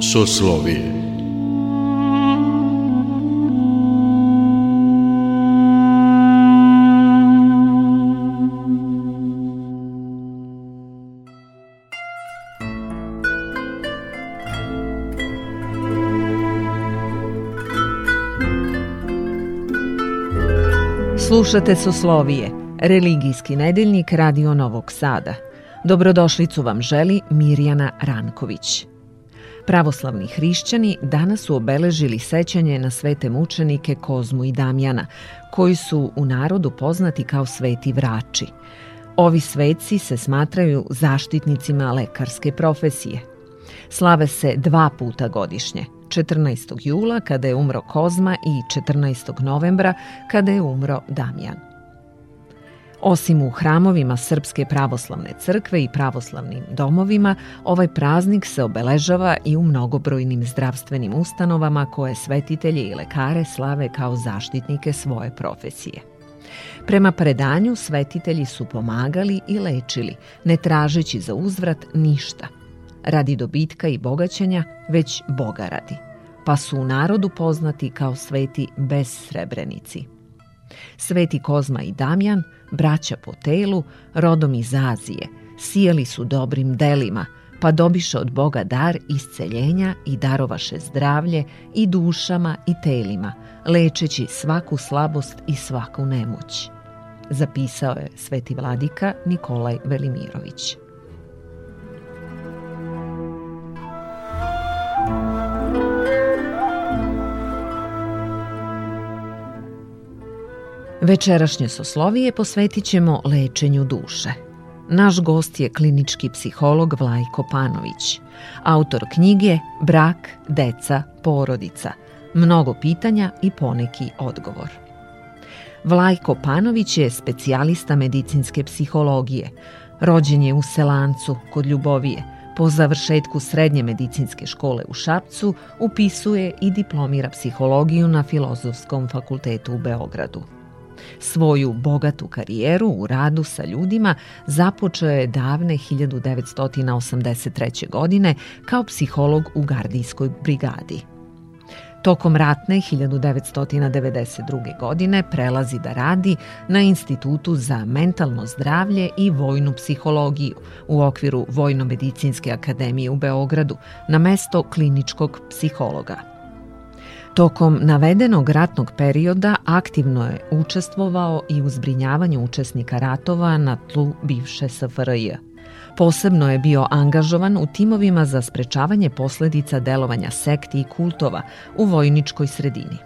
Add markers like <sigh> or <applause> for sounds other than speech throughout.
Soslovije Slušate Soslovije, religijski nedeljnik Radio Novog Sada. Dobrodošlicu vam želi Mirjana Ranković. Pravoslavni hrišćani danas su obeležili sećanje na svete mučenike Kozmu i Damjana, koji su u narodu poznati kao sveti vrači. Ovi sveci se smatraju zaštitnicima lekarske profesije. Slave se dva puta godišnje, 14. jula kada je umro Kozma i 14. novembra kada je umro Damjan. Osim u hramovima Srpske pravoslavne crkve i pravoslavnim domovima, ovaj praznik se obeležava i u mnogobrojnim zdravstvenim ustanovama koje svetitelji i lekare slave kao zaštitnike svoje profesije. Prema predanju, svetitelji su pomagali i lečili, ne tražeći za uzvrat ništa – radi dobitka i bogaćenja, već Boga radi, pa su u narodu poznati kao sveti bez srebrenici. Sveti Kozma i Damjan, braća po telu, rodom iz Azije, sijeli su dobrim delima, pa dobiše od Boga dar isceljenja i darovaše zdravlje i dušama i telima, lečeći svaku slabost i svaku nemoć. Zapisao je sveti vladika Nikolaj Velimirović. Večerašnje soslovije posvetit ćemo lečenju duše. Naš gost je klinički psiholog Vlajko Panović, autor knjige Brak, deca, porodica, mnogo pitanja i poneki odgovor. Vlajko Panović je specijalista medicinske psihologije, rođen je u Selancu kod Ljubovije, po završetku srednje medicinske škole u Šapcu upisuje i diplomira psihologiju na Filozofskom fakultetu u Beogradu. Svoju bogatu karijeru u radu sa ljudima započeo je davne 1983. godine kao psiholog u gardijskoj brigadi. Tokom ratne 1992. godine prelazi da radi na Institutu za mentalno zdravlje i vojnu psihologiju u okviru Vojno-medicinske akademije u Beogradu na mesto kliničkog psihologa. Tokom navedenog ratnog perioda aktivno je učestvovao i u zbrinjavanju učesnika ratova na tlu bivše SFRJ. Posebno je bio angažovan u timovima za sprečavanje posledica delovanja sekti i kultova u vojničkoj sredini.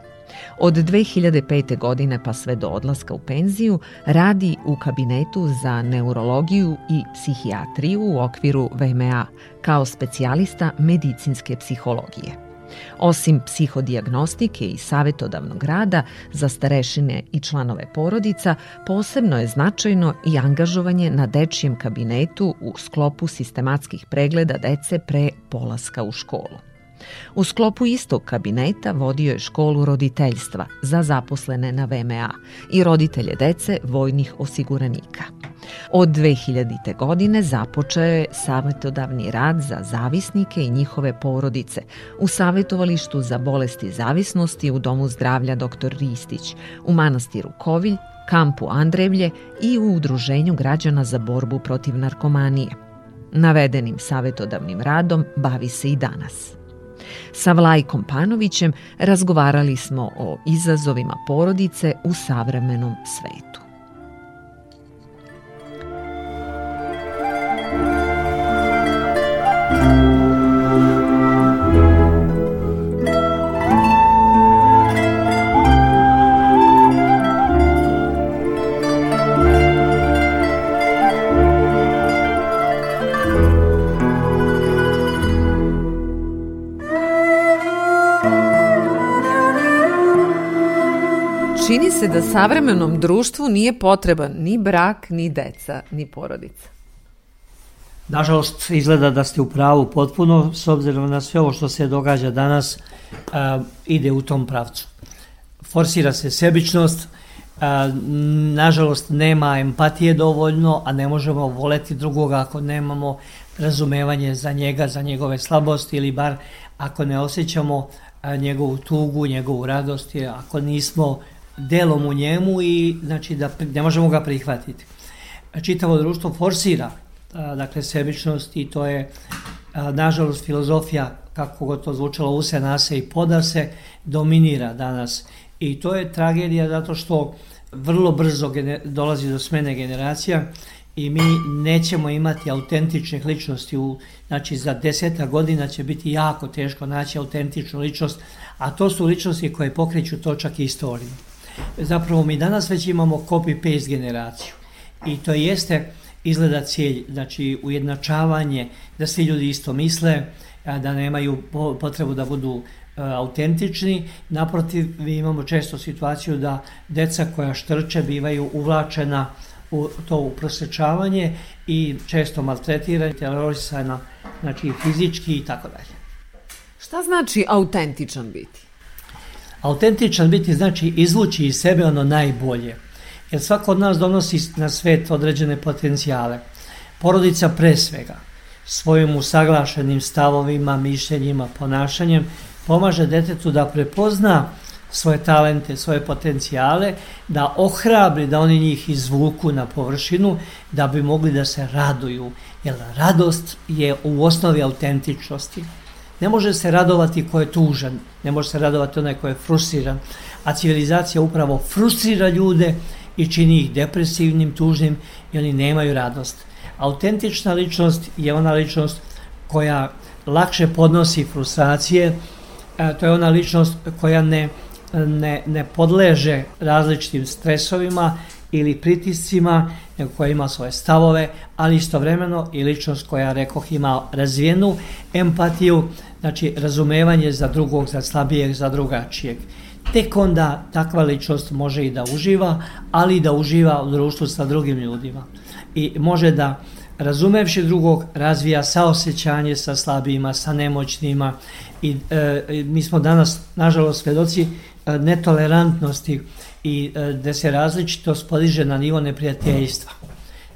Od 2005. godine pa sve do odlaska u penziju radi u kabinetu za neurologiju i psihijatriju u okviru VMA kao specijalista medicinske psihologije. Osim psihodiagnostike i savetodavnog rada za starešine i članove porodica, posebno je značajno i angažovanje na dečijem kabinetu u sklopu sistematskih pregleda dece pre polaska u školu. U sklopu istog kabineta vodio je školu roditeljstva za zaposlene na VMA i roditelje dece vojnih osiguranika. Od 2000. godine započeo je savjetodavni rad za zavisnike i njihove porodice u savjetovalištu za bolesti zavisnosti u Domu zdravlja dr. Ristić, u manastiru Kovilj, kampu Andrevlje i u Udruženju građana za borbu protiv narkomanije. Navedenim savjetodavnim radom bavi se i danas. Sa Vlajkom Panovićem razgovarali smo o izazovima porodice u savremenom svetu. Se da savremenom društvu nije potreban ni brak, ni deca, ni porodica. Nažalost, izgleda da ste u pravu potpuno, s obzirom na sve ovo što se događa danas, a, ide u tom pravcu. forsira se sebičnost, a, nažalost nema empatije dovoljno, a ne možemo voleti drugoga ako nemamo razumevanje za njega, za njegove slabosti ili bar ako ne osjećamo njegovu tugu, njegovu radost, ako nismo delom u njemu i znači da ne možemo ga prihvatiti. Čitavo društvo forsira dakle sebičnost i to je nažalost filozofija kako god to zvučalo use nase i poda se dominira danas i to je tragedija zato što vrlo brzo dolazi do smene generacija i mi nećemo imati autentičnih ličnosti u, znači za deseta godina će biti jako teško naći autentičnu ličnost, a to su ličnosti koje pokreću točak istoriju. Zapravo mi danas već imamo copy-paste generaciju i to jeste izgleda cilj, znači ujednačavanje, da svi ljudi isto misle, da nemaju potrebu da budu E, autentični. Naprotiv, mi imamo često situaciju da deca koja štrče bivaju uvlačena u to uprosečavanje i često maltretirana, terorisana, znači fizički i tako dalje. Šta znači autentičan biti? Autentičan biti znači izvući iz sebe ono najbolje. Jer svako od nas donosi na svet određene potencijale. Porodica pre svega svojim usaglašenim stavovima, mišljenjima, ponašanjem pomaže detetu da prepozna svoje talente, svoje potencijale, da ohrabri da oni njih izvuku na površinu, da bi mogli da se raduju. Jer radost je u osnovi autentičnosti. Ne može se radovati ko je tužan, ne može se radovati onaj ko je frustriran, a civilizacija upravo frustrira ljude i čini ih depresivnim, tužnim i oni nemaju radost. Autentična ličnost je ona ličnost koja lakše podnosi frustracije, to je ona ličnost koja ne, ne, ne podleže različitim stresovima ili pritiscima, nego koja ima svoje stavove, ali istovremeno i ličnost koja, rekoh, ima razvijenu empatiju, znači razumevanje za drugog, za slabijeg, za drugačijeg. Tek onda takva ličnost može i da uživa, ali i da uživa u društvu sa drugim ljudima. I može da razumevši drugog, razvija saosećanje sa slabijima, sa nemoćnima i e, mi smo danas, nažalost, svedoci e, netolerantnosti i e, da se različitost podiže na nivo neprijateljstva.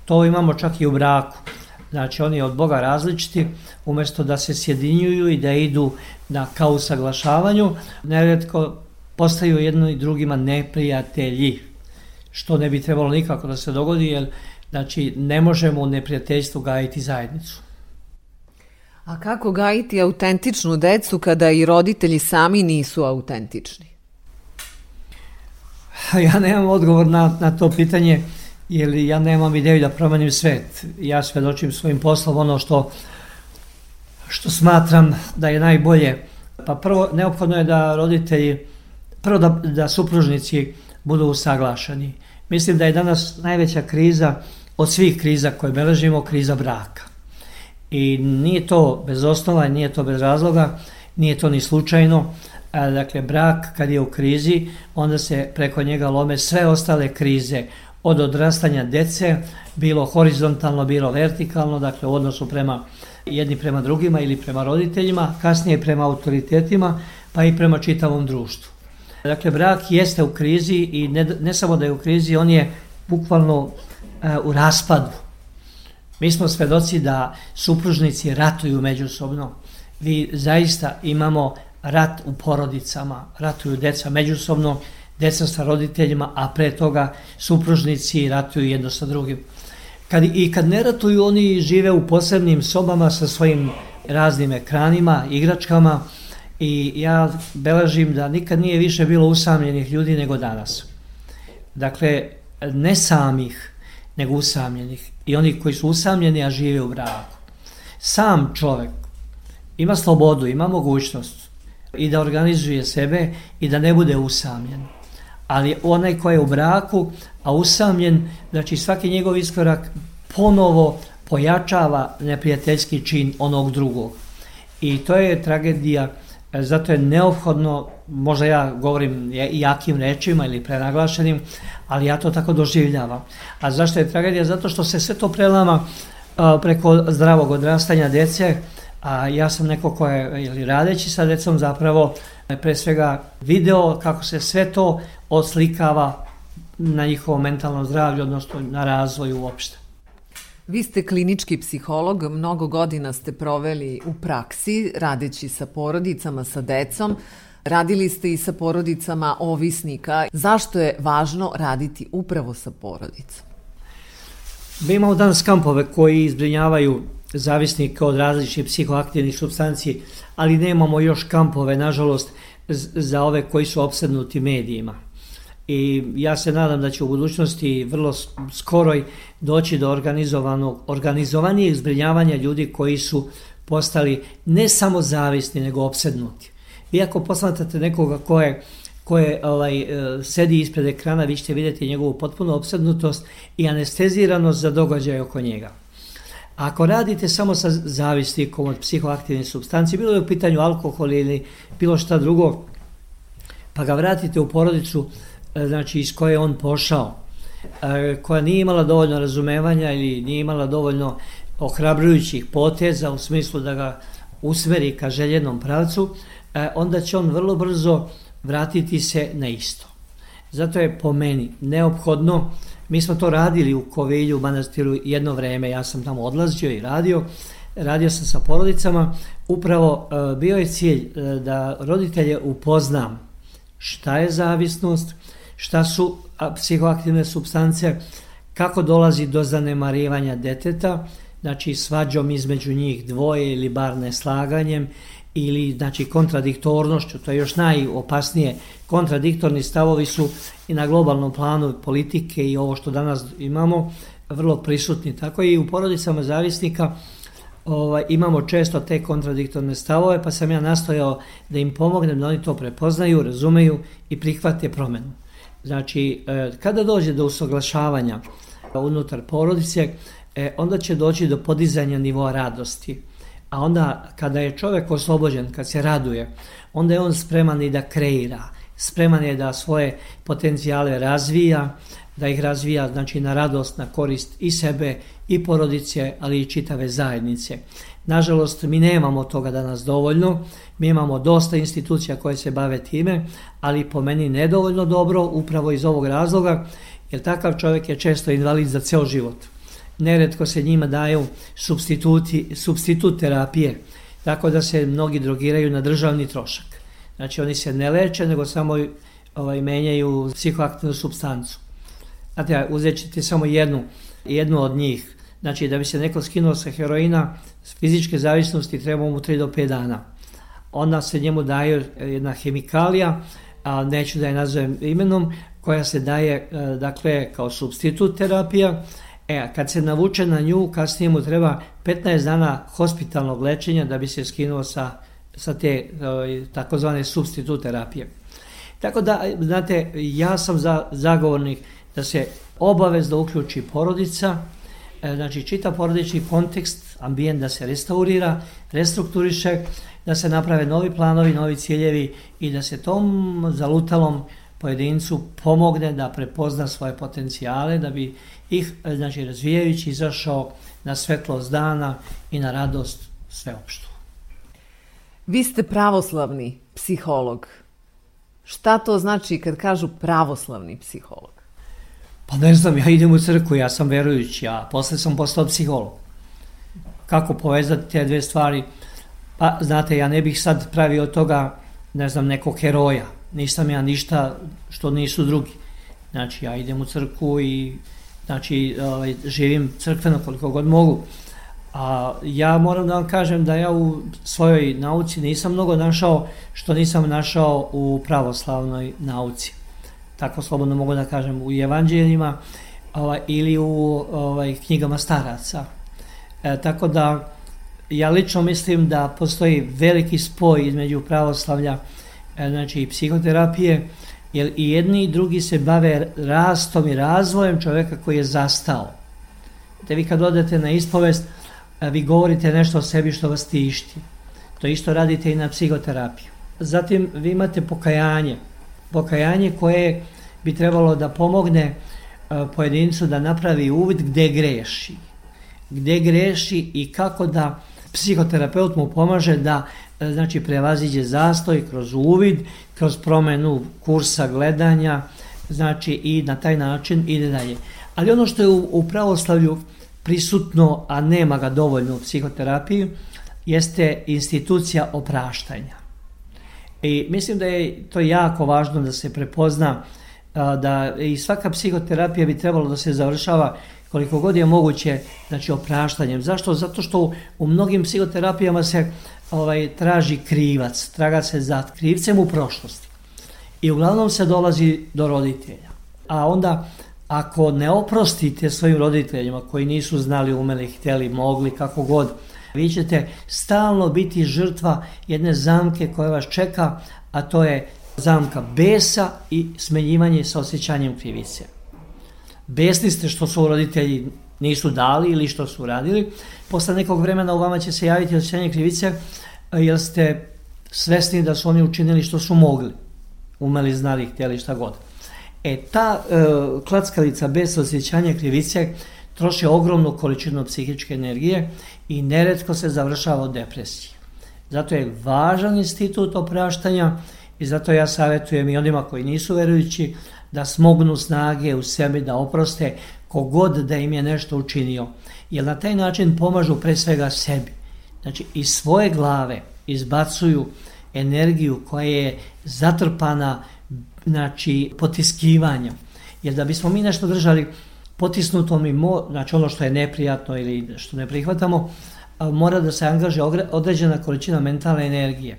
To imamo čak i u braku. Znači, oni od Boga različiti, umesto da se sjedinjuju i da idu na kao usaglašavanju, neredko postaju jedno i drugima neprijatelji, što ne bi trebalo nikako da se dogodi, jer Znači, ne možemo u neprijateljstvu gajiti zajednicu. A kako gajiti autentičnu decu kada i roditelji sami nisu autentični? <laughs> Ja nemam odgovor na, na to pitanje, jer ja nemam ideju da promenim svet. Ja svedočim svojim poslom ono što, što smatram da je najbolje. Pa prvo, neophodno je da roditelji, prvo da, da supružnici budu usaglašeni. Mislim da je danas najveća kriza od svih kriza koje beležimo, kriza braka. I nije to bez osnova, nije to bez razloga, nije to ni slučajno. Dakle, brak kad je u krizi, onda se preko njega lome sve ostale krize, od odrastanja dece, bilo horizontalno, bilo vertikalno, dakle u odnosu prema jedni prema drugima ili prema roditeljima, kasnije prema autoritetima, pa i prema čitavom društvu. Dakle, brak jeste u krizi i ne, ne samo da je u krizi, on je bukvalno u raspadu. Mi smo svedoci da supružnici ratuju međusobno. Vi zaista imamo rat u porodicama, ratuju deca međusobno, deca sa roditeljima, a pre toga supružnici ratuju jedno sa drugim. Kad, I kad ne ratuju, oni žive u posebnim sobama sa svojim raznim ekranima, igračkama i ja beležim da nikad nije više bilo usamljenih ljudi nego danas. Dakle, ne samih, nego usamljenih i oni koji su usamljeni, a žive u braku. Sam čovek ima slobodu, ima mogućnost i da organizuje sebe i da ne bude usamljen. Ali onaj ko je u braku, a usamljen, znači svaki njegov iskorak ponovo pojačava neprijateljski čin onog drugog. I to je tragedija E, zato je neophodno, možda ja govorim jakim rečima ili prenaglašenim, ali ja to tako doživljavam. A zašto je tragedija? Zato što se sve to prelama preko zdravog odrastanja dece A ja sam neko ko je ili radeći sa decom zapravo pre svega video kako se sve to oslikava na njihovo mentalno zdravlje, odnosno na razvoj uopšte. Vi ste klinički psiholog, mnogo godina ste proveli u praksi radeći sa porodicama, sa decom. Radili ste i sa porodicama ovisnika. Zašto je važno raditi upravo sa porodicom? Mi imamo danas kampove koji izbrinjavaju zavisnika od različitih psihoaktivnih substanci, ali nemamo još kampove, nažalost, za ove koji su obsednuti medijima. I ja se nadam da će u budućnosti vrlo skoroj doći do organizovanog, organizovanijeg zbrinjavanja ljudi koji su postali ne samo zavisni, nego obsednuti. Vi ako posmatrate nekoga ko je ko je ovaj, e, sedi ispred ekrana, vi ćete vidjeti njegovu potpunu obsednutost i anesteziranost za događaj oko njega. Ako radite samo sa zavisnikom od psihoaktivne substancije, bilo je u pitanju alkohol ili bilo šta drugo, pa ga vratite u porodicu e, znači, iz koje on pošao, e, koja nije imala dovoljno razumevanja ili nije imala dovoljno ohrabrujućih poteza u smislu da ga usmeri ka željenom pravcu, e, onda će on vrlo brzo vratiti se na isto. Zato je po meni neophodno Mi smo to radili u Kovilju, u manastiru jedno vreme, ja sam tamo odlazio i radio, radio sam sa porodicama, upravo e, bio je cilj e, da roditelje upoznam šta je zavisnost, šta su psihoaktivne substance, kako dolazi do zanemarivanja deteta, znači svađom između njih dvoje ili bar neslaganjem ili znači kontradiktornošću, to je još najopasnije, kontradiktorni stavovi su i na globalnom planu politike i ovo što danas imamo vrlo prisutni. Tako i u porodicama zavisnika ovaj, imamo često te kontradiktorne stavove, pa sam ja nastojao da im pomognem da oni to prepoznaju, razumeju i prihvate promenu. Znači, e, kada dođe do usoglašavanja unutar porodice, e, onda će doći do podizanja nivoa radosti A onda kada je čovjek oslobođen, kad se raduje, onda je on spreman i da kreira, spreman je da svoje potencijale razvija, da ih razvija znači na radost, na korist i sebe i porodice, ali i čitave zajednice. Nažalost, mi nemamo toga danas dovoljno, mi imamo dosta institucija koje se bave time, ali po meni nedovoljno dobro upravo iz ovog razloga, jer takav čovjek je često invalid za ceo život neretko se njima daju substituti, substitut terapije, tako da se mnogi drogiraju na državni trošak. Znači oni se ne leče, nego samo ovaj, menjaju psihoaktivnu substancu. Znate, uzet ćete samo jednu, jednu od njih. Znači, da bi se neko skinuo sa heroina, fizičke zavisnosti treba mu 3 do 5 dana. Onda se njemu daje jedna hemikalija, a neću da je nazovem imenom, koja se daje, e, dakle, kao substitut terapija, E, kad se navuče na nju, kasnije mu treba 15 dana hospitalnog lečenja da bi se skinuo sa, sa te ovaj, takozvane substitut terapije. Tako da, znate, ja sam za, zagovornik da se obavezno uključi porodica, e, znači čita porodični kontekst, ambijent da se restaurira, restrukturiše, da se naprave novi planovi, novi ciljevi i da se tom zalutalom pojedincu pomogne da prepozna svoje potencijale, da bi ih, znači, razvijajući izašao na svetlost dana i na radost sveopštu. Vi ste pravoslavni psiholog. Šta to znači kad kažu pravoslavni psiholog? Pa ne znam, ja idem u crku, ja sam verujući, a posle sam postao psiholog. Kako povezati te dve stvari? Pa, znate, ja ne bih sad pravio toga, ne znam, nekog heroja. Nisam ja ništa što nisu drugi. Znači, ja idem u crku i znači ovaj, živim crkveno koliko god mogu. A ja moram da vam kažem da ja u svojoj nauci nisam mnogo našao što nisam našao u pravoslavnoj nauci. Tako slobodno mogu da kažem u evanđeljima ovaj, ili u ovaj, knjigama staraca. E, tako da ja lično mislim da postoji veliki spoj između pravoslavlja e, znači i psihoterapije jer i jedni i drugi se bave rastom i razvojem čovjeka koji je zastao. Te vi kad odete na ispovest, vi govorite nešto o sebi što vas tišti. To isto radite i na psihoterapiju. Zatim vi imate pokajanje. Pokajanje koje bi trebalo da pomogne pojedincu da napravi uvid gde greši. Gde greši i kako da psihoterapeut mu pomaže da znači prevaziđe zastoj kroz uvid, kroz promenu kursa gledanja, znači i na taj način ide dalje. Ali ono što je u, u pravoslavlju prisutno, a nema ga dovoljno u psihoterapiji, jeste institucija opraštanja. I mislim da je to jako važno da se prepozna da i svaka psihoterapija bi trebalo da se završava koliko god je moguće znači opraštanjem. Zašto? Zato što u mnogim psihoterapijama se ovaj traži krivac, traga se za krivcem u prošlosti. I uglavnom se dolazi do roditelja. A onda ako ne oprostite svojim roditeljima koji nisu znali, umeli, htjeli, mogli, kako god, vi ćete stalno biti žrtva jedne zamke koja vas čeka, a to je zamka besa i smenjivanje sa osjećanjem krivice. Besni ste što su roditelji nisu dali ili što su radili, posle nekog vremena u vama će se javiti osjećanje krivice jer ste svesni da su oni učinili što su mogli, umeli, znali, htjeli šta god. E, ta e, klackalica bez osjećanja krivice troši ogromnu količinu psihičke energije i neretko se završava od depresije. Zato je važan institut opraštanja i zato ja savjetujem i onima koji nisu verujući da smognu snage u sebi da oproste kogod da im je nešto učinio. Jer na taj način pomažu pre svega sebi. Znači iz svoje glave izbacuju energiju koja je zatrpana znači potiskivanjem. Jer da bismo mi nešto držali potisnuto mi, mo, znači ono što je neprijatno ili što ne prihvatamo, mora da se angaže određena količina mentalne energije.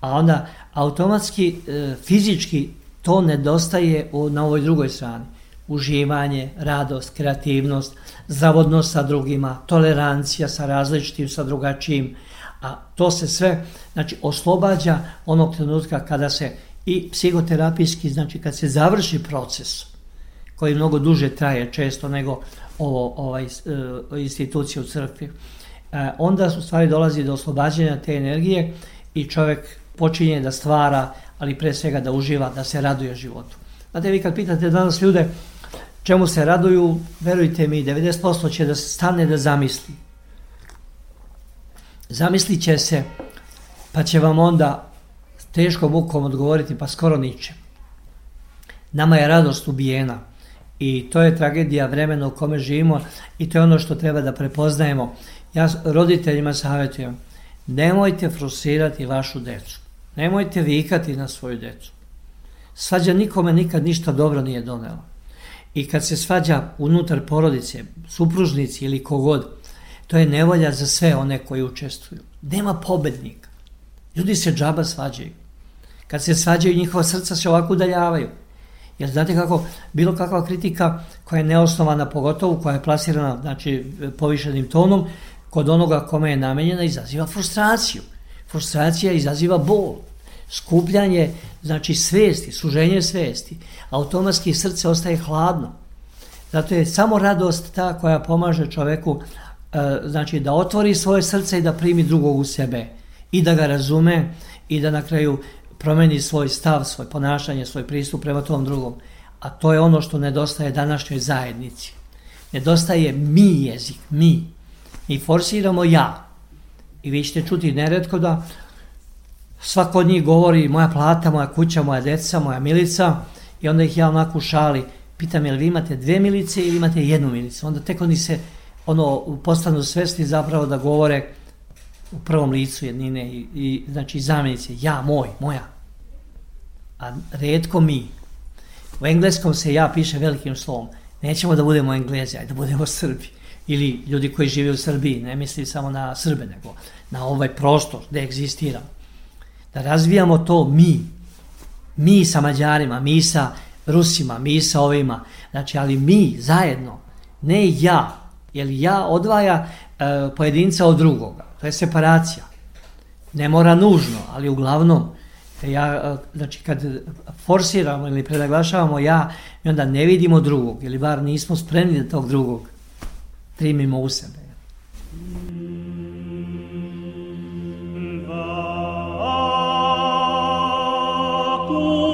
A onda automatski, e, fizički to nedostaje na ovoj drugoj strani. Uživanje, radost, kreativnost, zavodnost sa drugima, tolerancija sa različitim, sa drugačijim, a to se sve znači, oslobađa onog trenutka kada se i psihoterapijski, znači kad se završi proces, koji mnogo duže traje često nego ovo ovaj, e, institucije u crkvi, e, onda u stvari dolazi do oslobađanja te energije i čovjek počinje da stvara, ali pre svega da uživa, da se raduje životu. Znate, vi kad pitate danas ljude čemu se raduju, verujte mi, 90% će da stane da zamisli. Zamislit će se, pa će vam onda teškom mukom odgovoriti, pa skoro niče. Nama je radost ubijena i to je tragedija vremena u kome živimo i to je ono što treba da prepoznajemo. Ja roditeljima savjetujem, nemojte frustrirati vašu decu. Nemojte vikati na svoju decu. Svađa nikome nikad ništa dobro nije donela. I kad se svađa unutar porodice, supružnici ili kogod, to je nevolja za sve one koji učestvuju. Nema pobednika. Ljudi se džaba svađaju. Kad se svađaju, njihova srca se ovako udaljavaju. Jer znate kako, bilo kakva kritika koja je neosnovana, pogotovo koja je plasirana znači, povišenim tonom, kod onoga kome je namenjena, izaziva frustraciju. Frustracija izaziva bol, skupljanje, znači svesti, suženje svesti. Automatski srce ostaje hladno. Zato je samo radost ta koja pomaže čoveku e, znači da otvori svoje srce i da primi drugog u sebe i da ga razume i da na kraju promeni svoj stav, svoj ponašanje, svoj pristup prema tom drugom. A to je ono što nedostaje današnjoj zajednici. Nedostaje mi jezik, mi. Mi forsiramo ja. I vi ćete čuti neretko da svako od njih govori moja plata, moja kuća, moja deca, moja milica i onda ih ja onako u šali pitam je li vi imate dve milice ili imate jednu milicu. Onda tek oni se ono postanu svesni zapravo da govore u prvom licu jednine i, i znači zamjenice, ja, moj, moja. A redko mi. U engleskom se ja piše velikim slovom. Nećemo da budemo englezi, ajde da budemo Srbi. Ili ljudi koji žive u Srbiji, ne misli samo na Srbe, nego na ovaj prostor gde egzistiramo. Da razvijamo to mi. Mi sa Mađarima, mi sa Rusima, mi sa ovima. Znači, ali mi zajedno, ne ja, jer ja odvaja e, pojedinca od drugoga. To je separacija. Ne mora nužno, ali uglavnom ja, znači kad forsiramo ili prenaglašavamo ja, mi onda ne vidimo drugog, ili bar nismo spremni da tog drugog primimo u sebe. Oh.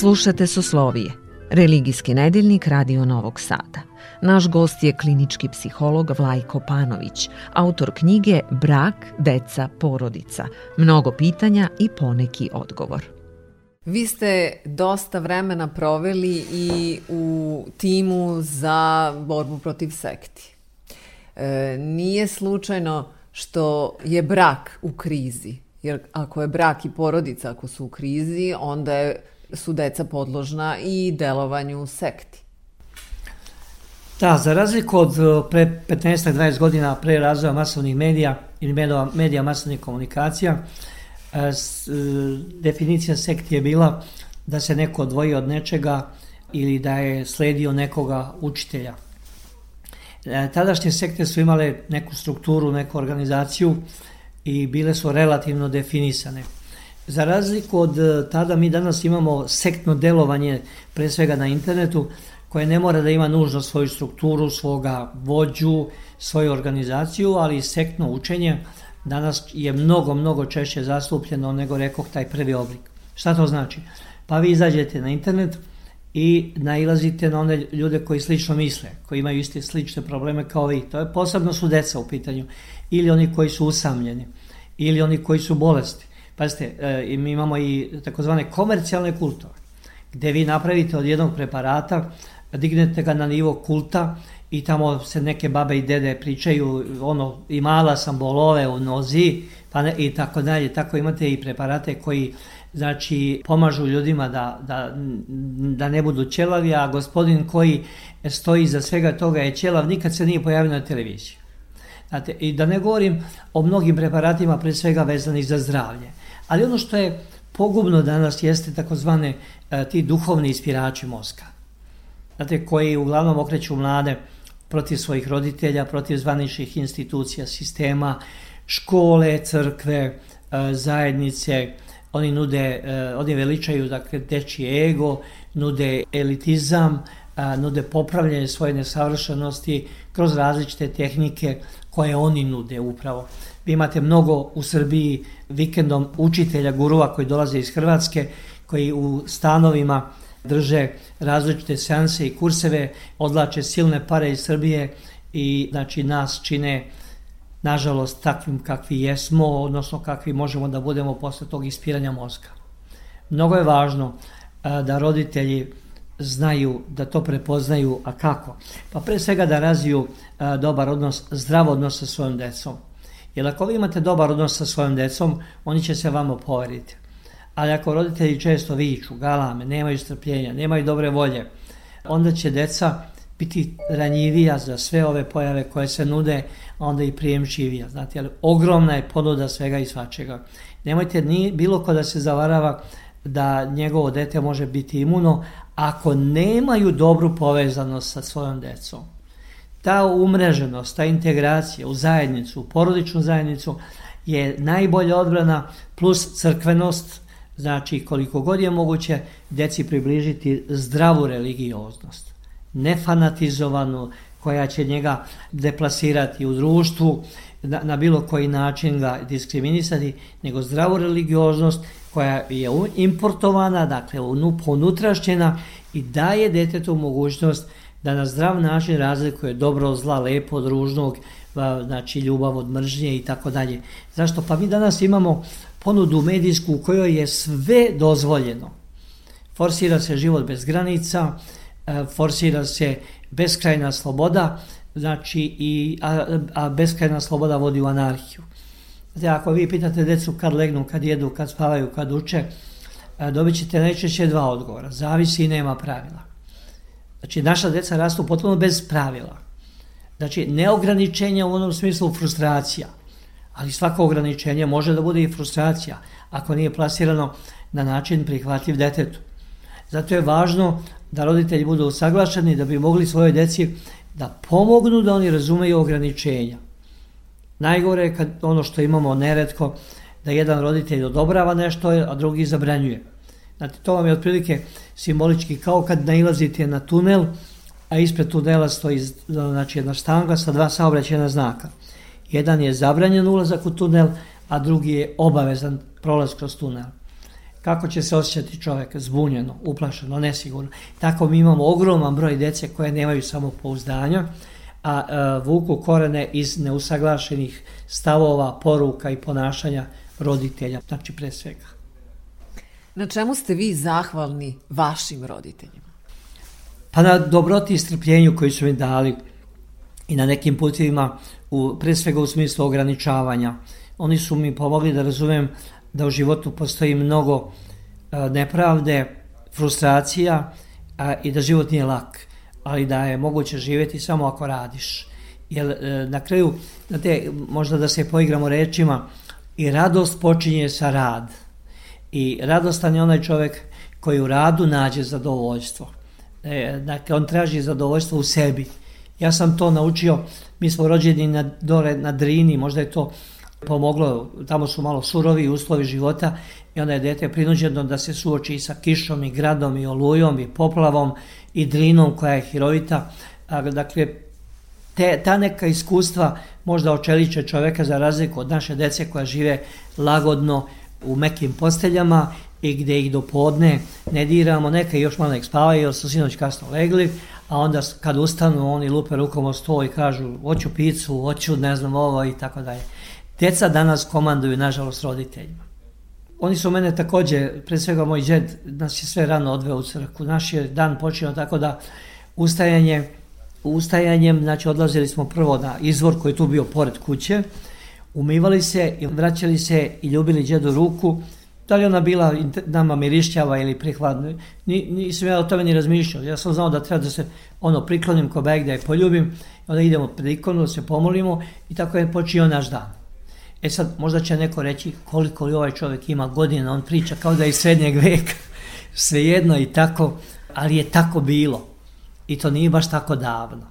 Slušate Soslovije, religijski nedeljnik Radio Novog Sada. Naš gost je klinički psiholog Vlajko Panović, autor knjige Brak, deca, porodica. Mnogo pitanja i poneki odgovor. Vi ste dosta vremena proveli i u timu za borbu protiv sekti. E, nije slučajno što je brak u krizi, jer ako je brak i porodica ako su u krizi, onda je su deca podložna i delovanju sekti. Da, za razliku od e, pre 15-20 godina pre razvoja masovnih medija ili medija, medija masovnih komunikacija, e, e, definicija sekti je bila da se neko odvoji od nečega ili da je sledio nekoga učitelja. Tadašnje sekte su imale neku strukturu, neku organizaciju i bile su relativno definisane. Za razliku od e, tada mi danas imamo sektno delovanje pre svega na internetu koje ne mora da ima nužno svoju strukturu, svoga vođu, svoju organizaciju, ali sektno učenje danas je mnogo, mnogo češće zastupljeno nego rekoh taj prvi oblik. Šta to znači? Pa vi izađete na internet i nailazite na one ljude koji slično misle, koji imaju iste slične probleme kao vi. To je posebno su deca u pitanju. Ili oni koji su usamljeni, ili oni koji su bolesti Pazite, e, mi imamo i takozvane komercijalne kultove, gde vi napravite od jednog preparata, dignete ga na nivo kulta i tamo se neke babe i dede pričaju, ono, imala sam bolove u nozi, pa ne, i tako dalje. Tako imate i preparate koji znači pomažu ljudima da, da, da ne budu ćelavi, a gospodin koji stoji za svega toga je ćelav, nikad se nije pojavio na televiziji. Znate, I da ne govorim o mnogim preparatima pre svega vezanih za zdravlje. Ali ono što je pogubno danas jeste takozvane e, ti duhovni ispirači mozga. Znate, koji uglavnom okreću mlade protiv svojih roditelja, protiv zvaničnih institucija, sistema, škole, crkve, e, zajednice, oni nude, e, oni veličaju dakle, dečji ego, nude elitizam, nude popravljanje svoje nesavršenosti kroz različite tehnike koje oni nude upravo. Vi imate mnogo u Srbiji vikendom učitelja, gurua koji dolaze iz Hrvatske, koji u stanovima drže različite seanse i kurseve, odlače silne pare iz Srbije i znači nas čine nažalost takvim kakvi jesmo, odnosno kakvi možemo da budemo posle tog ispiranja mozga. Mnogo je važno da roditelji znaju da to prepoznaju, a kako? Pa pre svega da razviju dobar odnos, zdrav odnos sa svojom decom. Jer ako vi imate dobar odnos sa svojom decom, oni će se vama poveriti. Ali ako roditelji često viču, galame, nemaju strpljenja, nemaju dobre volje, onda će deca biti ranjivija za sve ove pojave koje se nude, a onda i prijemčivija. Znate, ali ogromna je ponuda svega i svačega. Nemojte ni bilo ko da se zavarava da njegovo dete može biti imuno ako nemaju dobru povezanost sa svojom decom. ta umreženost, ta integracija u zajednicu, u porodičnu zajednicu je najbolja odbrana plus crkvenost, znači koliko god je moguće deci približiti zdravu religioznost, nefanatizovanu, koja će njega deplasirati u društvu, na, na bilo koji način ga diskriminisati, nego zdravu religioznost koja je importovana, dakle ponutrašćena i daje detetu mogućnost da na zdrav način razlikuje dobro od zla, lepo od ružnog, znači ljubav od mržnje i tako dalje. Zašto? Pa mi danas imamo ponudu medijsku u kojoj je sve dozvoljeno. Forsira se život bez granica, e, forsira se beskrajna sloboda, znači i, a, a beskrajna sloboda vodi u anarhiju. Znači, ako vi pitate decu kad legnu, kad jedu, kad spavaju, kad uče, e, dobit ćete najčešće dva odgovora. Zavisi i nema pravila. Znači, naša deca rastu potpuno bez pravila. Znači, neograničenja u onom smislu frustracija, ali svako ograničenje može da bude i frustracija ako nije plasirano na način prihvatljiv detetu. Zato je važno da roditelji budu usaglašeni da bi mogli svojoj deci da pomognu da oni razumeju ograničenja. Najgore je kad ono što imamo neretko, da jedan roditelj odobrava nešto, a drugi zabranjuje. Znači, to vam je otprilike simbolički kao kad nailazite na tunel, a ispred tunela stoji znači, jedna štanga sa dva saobraćena znaka. Jedan je zabranjen ulazak u tunel, a drugi je obavezan prolaz kroz tunel. Kako će se osjećati čovjek zbunjeno, uplašeno, nesigurno. Tako mi imamo ogroman broj dece koje nemaju samopouzdanja, a, a vuku korene iz neusaglašenih stavova, poruka i ponašanja roditelja, znači pre svega. Na čemu ste vi zahvalni vašim roditeljima? Pa na dobroti i strpljenju koji su mi dali i na nekim putevima, u, pre svega u smislu ograničavanja. Oni su mi pomogli da razumem da u životu postoji mnogo a, nepravde, frustracija a, i da život nije lak, ali da je moguće živjeti samo ako radiš. Jer e, na kraju, znate, možda da se poigramo rečima, i radost počinje sa rad. I radostan je onaj čovjek koji u radu nađe zadovoljstvo. E, dakle, on traži zadovoljstvo u sebi. Ja sam to naučio, mi smo rođeni na, dole na Drini, možda je to pomoglo, tamo su malo surovi uslovi života i onda je dete prinuđeno da se suoči sa kišom i gradom i olujom i poplavom i drinom koja je hirovita. Dakle, te, ta neka iskustva možda očeliče čoveka za razliku od naše dece koja žive lagodno u mekim posteljama i gde ih do podne ne diramo, neka još malo nek spavaju jer su sinoć kasno legli, a onda kad ustanu oni lupe rukom o sto i kažu hoću picu, hoću ne znam ovo i tako dalje. Deca danas komanduju, nažalost, roditeljima. Oni su mene takođe, pre svega moj džed, nas je sve rano odveo u crku. Naš je dan počeo tako da ustajanje, ustajanjem, znači odlazili smo prvo na izvor koji je tu bio pored kuće, umivali se i vraćali se i ljubili džedu ruku, da li ona bila nama mirišćava ili prihladna, ni, nisam ja o tome ni razmišljao. Ja sam znao da treba da se ono priklonim ko beg da je poljubim, onda idemo pred ikonu, da se pomolimo i tako je počeo naš dan. E sad, možda će neko reći koliko li ovaj čovjek ima godina, on priča kao da je iz srednjeg veka, <laughs> svejedno i tako, ali je tako bilo. I to nije baš tako davno.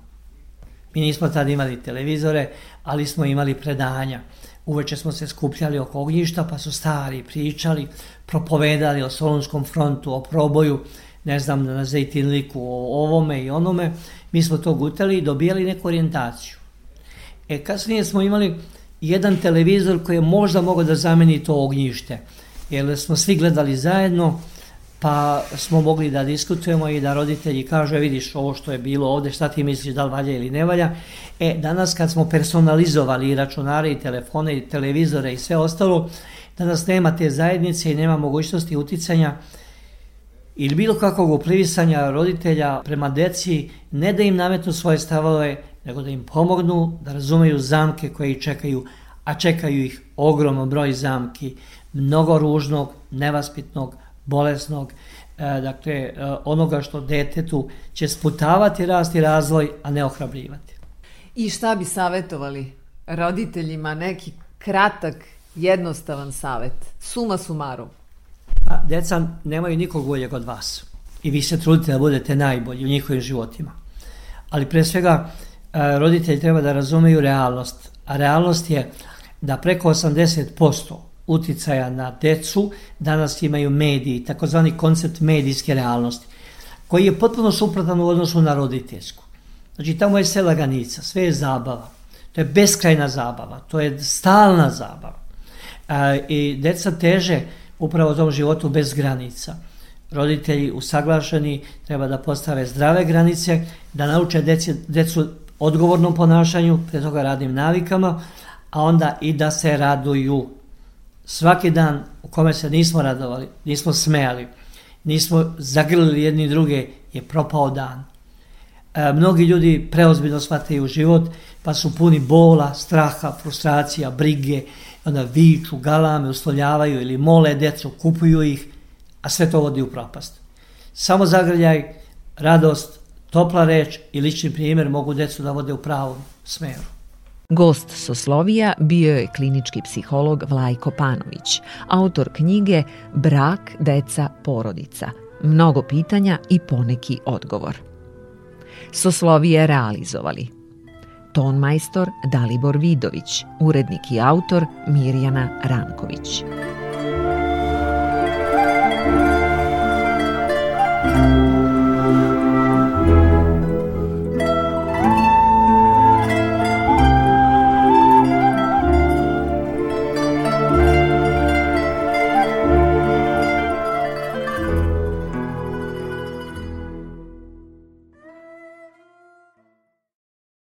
Mi nismo tad imali televizore, ali smo imali predanja. Uveče smo se skupljali oko ognjišta, pa su stari pričali, propovedali o Solunskom frontu, o proboju, ne znam, na Zejtinliku, o ovome i onome. Mi smo to gutali i dobijali neku orijentaciju. E, kasnije smo imali jedan televizor koji je možda mogao da zameni to ognjište. Jer smo svi gledali zajedno, pa smo mogli da diskutujemo i da roditelji kažu, e, vidiš ovo što je bilo ovde, šta ti misliš da li valja ili ne valja. E, danas kad smo personalizovali i računare i telefone i televizore i sve ostalo, danas nema te zajednice i nema mogućnosti uticanja ili bilo kakvog uplivisanja roditelja prema deci, ne da im nametnu svoje stavove, nego da im pomognu da razumeju zamke koje ih čekaju, a čekaju ih ogroman broj zamki, mnogo ružnog, nevaspitnog, bolesnog, e, dakle, e, onoga što detetu će sputavati rast i razvoj, a ne ohrabljivati. I šta bi savetovali roditeljima neki kratak, jednostavan savet? Suma sumaru. Pa, deca nemaju nikog boljeg od vas. I vi se trudite da budete najbolji u njihovim životima. Ali pre svega, roditelji treba da razumeju realnost, a realnost je da preko 80% uticaja na decu danas imaju mediji, takozvani koncept medijske realnosti, koji je potpuno suprotan u odnosu na roditeljsku. Znači, tamo je sve laganica, sve je zabava. To je beskrajna zabava, to je stalna zabava. E, I deca teže upravo tom životu bez granica. Roditelji usaglašeni treba da postave zdrave granice, da nauče deci, decu odgovornom ponašanju, pre toga radnim navikama, a onda i da se raduju. Svaki dan u kome se nismo radovali, nismo smejali, nismo zagrlili jedni druge, je propao dan. E, mnogi ljudi preozbiljno shvataju život, pa su puni bola, straha, frustracija, brige, onda viču, galame, uslovljavaju ili mole decu, kupuju ih, a sve to vodi u propast. Samo zagrljaj, radost, topla reč i lični primjer mogu decu da vode u pravom smeru. Gost Soslovija bio je klinički psiholog Vlajko Panović, autor knjige Brak, deca, porodica. Mnogo pitanja i poneki odgovor. Soslovije realizovali Ton majstor Dalibor Vidović, urednik i autor Mirjana Ranković.